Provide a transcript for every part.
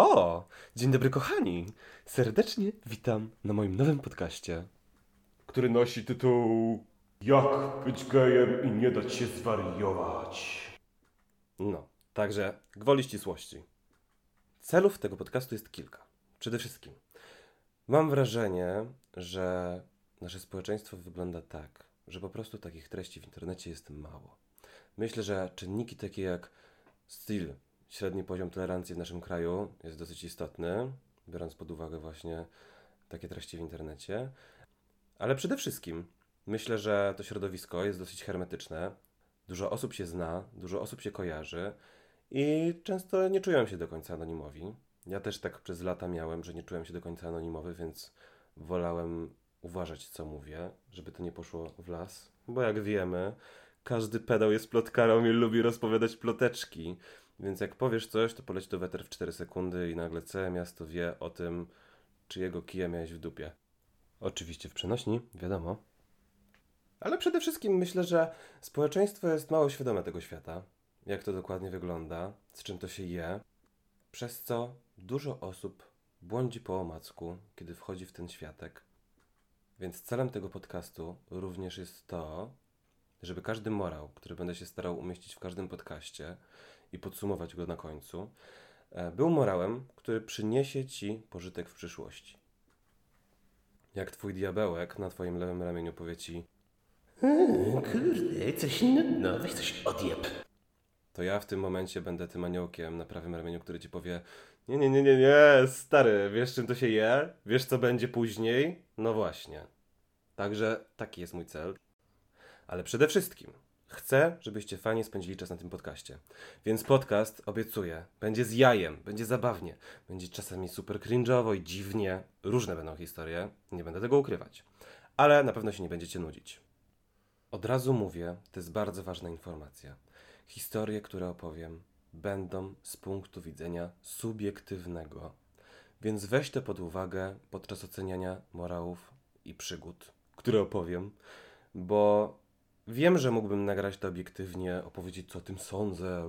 O, dzień dobry kochani. Serdecznie witam na moim nowym podcaście. który nosi tytuł Jak być gejem i nie dać się zwariować. No, także gwoli ścisłości. Celów tego podcastu jest kilka. Przede wszystkim mam wrażenie, że nasze społeczeństwo wygląda tak, że po prostu takich treści w internecie jest mało. Myślę, że czynniki takie jak styl, średni poziom tolerancji w naszym kraju jest dosyć istotny, biorąc pod uwagę właśnie takie treści w internecie. Ale przede wszystkim myślę, że to środowisko jest dosyć hermetyczne. Dużo osób się zna, dużo osób się kojarzy i często nie czują się do końca anonimowi. Ja też tak przez lata miałem, że nie czułem się do końca anonimowy, więc wolałem uważać, co mówię, żeby to nie poszło w las. Bo jak wiemy, każdy pedał jest plotkarą i lubi rozpowiadać ploteczki. Więc jak powiesz coś, to poleci to weter w 4 sekundy i nagle całe miasto wie o tym, czyjego kija miałeś w dupie. Oczywiście w przenośni, wiadomo. Ale przede wszystkim myślę, że społeczeństwo jest mało świadome tego świata, jak to dokładnie wygląda, z czym to się je, przez co dużo osób błądzi po omacku, kiedy wchodzi w ten światek. Więc celem tego podcastu również jest to, żeby każdy morał, który będę się starał umieścić w każdym podcaście i podsumować go na końcu, e, był morałem, który przyniesie ci pożytek w przyszłości. Jak twój diabełek na twoim lewym ramieniu powie ci Kurde, coś nudno, weź coś odjeb. to ja w tym momencie będę tym aniołkiem na prawym ramieniu, który ci powie nie, nie, nie, nie, nie, stary, wiesz czym to się je? Wiesz co będzie później? No właśnie. Także taki jest mój cel. Ale przede wszystkim chcę, żebyście fajnie spędzili czas na tym podcaście. Więc podcast, obiecuję, będzie z jajem, będzie zabawnie, będzie czasami super cringe'owo i dziwnie. Różne będą historie, nie będę tego ukrywać. Ale na pewno się nie będziecie nudzić. Od razu mówię, to jest bardzo ważna informacja. Historie, które opowiem, będą z punktu widzenia subiektywnego. Więc weź to pod uwagę podczas oceniania morałów i przygód, które opowiem, bo wiem, że mógłbym nagrać to obiektywnie, opowiedzieć co o tym sądzę,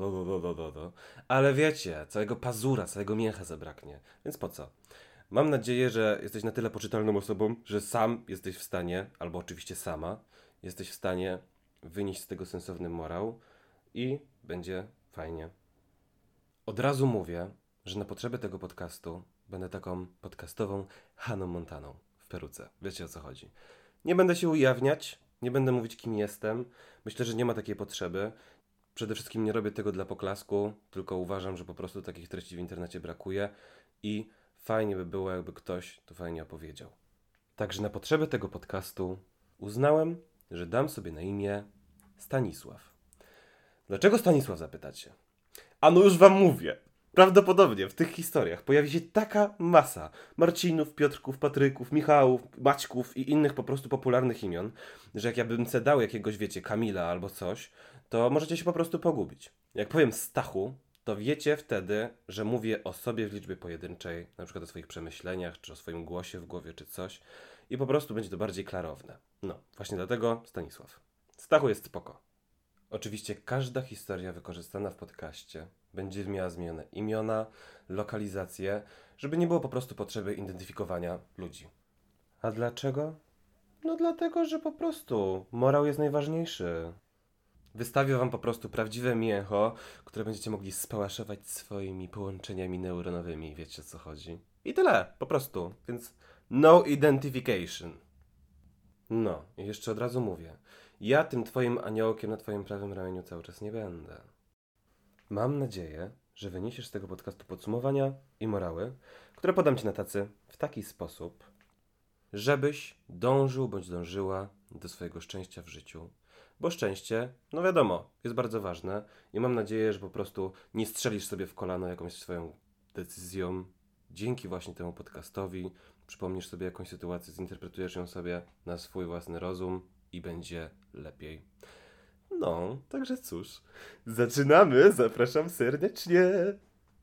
do. ale wiecie, całego pazura, całego mięcha zabraknie, więc po co? Mam nadzieję, że jesteś na tyle poczytalną osobą, że sam jesteś w stanie, albo oczywiście sama, jesteś w stanie wynieść z tego sensowny morał i będzie fajnie. Od razu mówię, że na potrzeby tego podcastu będę taką podcastową Haną Montaną w peruce. Wiecie o co chodzi. Nie będę się ujawniać, nie będę mówić kim jestem. Myślę, że nie ma takiej potrzeby. Przede wszystkim nie robię tego dla poklasku, tylko uważam, że po prostu takich treści w internecie brakuje i fajnie by było, jakby ktoś to fajnie opowiedział. Także na potrzeby tego podcastu uznałem, że dam sobie na imię Stanisław. Dlaczego Stanisław zapytacie? A no już wam mówię. Prawdopodobnie w tych historiach pojawi się taka masa Marcinów, Piotrków, Patryków, Michałów, Maćków i innych po prostu popularnych imion, że jak ja bym se dał jakiegoś, wiecie, Kamila albo coś, to możecie się po prostu pogubić. Jak powiem Stachu, to wiecie wtedy, że mówię o sobie w liczbie pojedynczej, na przykład o swoich przemyśleniach, czy o swoim głosie w głowie, czy coś i po prostu będzie to bardziej klarowne. No, właśnie dlatego Stanisław. Stachu jest spoko. Oczywiście każda historia wykorzystana w podcaście będzie miała zmienione imiona, lokalizacje, żeby nie było po prostu potrzeby identyfikowania ludzi. A dlaczego? No dlatego, że po prostu morał jest najważniejszy. Wystawię wam po prostu prawdziwe mięcho, które będziecie mogli spałaszować swoimi połączeniami neuronowymi, wiecie o co chodzi. I tyle, po prostu. Więc no identification. No, jeszcze od razu mówię. Ja tym twoim aniołkiem na twoim prawym ramieniu cały czas nie będę. Mam nadzieję, że wyniesiesz z tego podcastu podsumowania i morały, które podam ci na tacy w taki sposób, żebyś dążył bądź dążyła do swojego szczęścia w życiu. Bo szczęście, no wiadomo, jest bardzo ważne i mam nadzieję, że po prostu nie strzelisz sobie w kolano jakąś swoją decyzją. Dzięki właśnie temu podcastowi przypomnisz sobie jakąś sytuację, zinterpretujesz ją sobie na swój własny rozum i będzie lepiej. No, także cóż, zaczynamy, zapraszam serdecznie.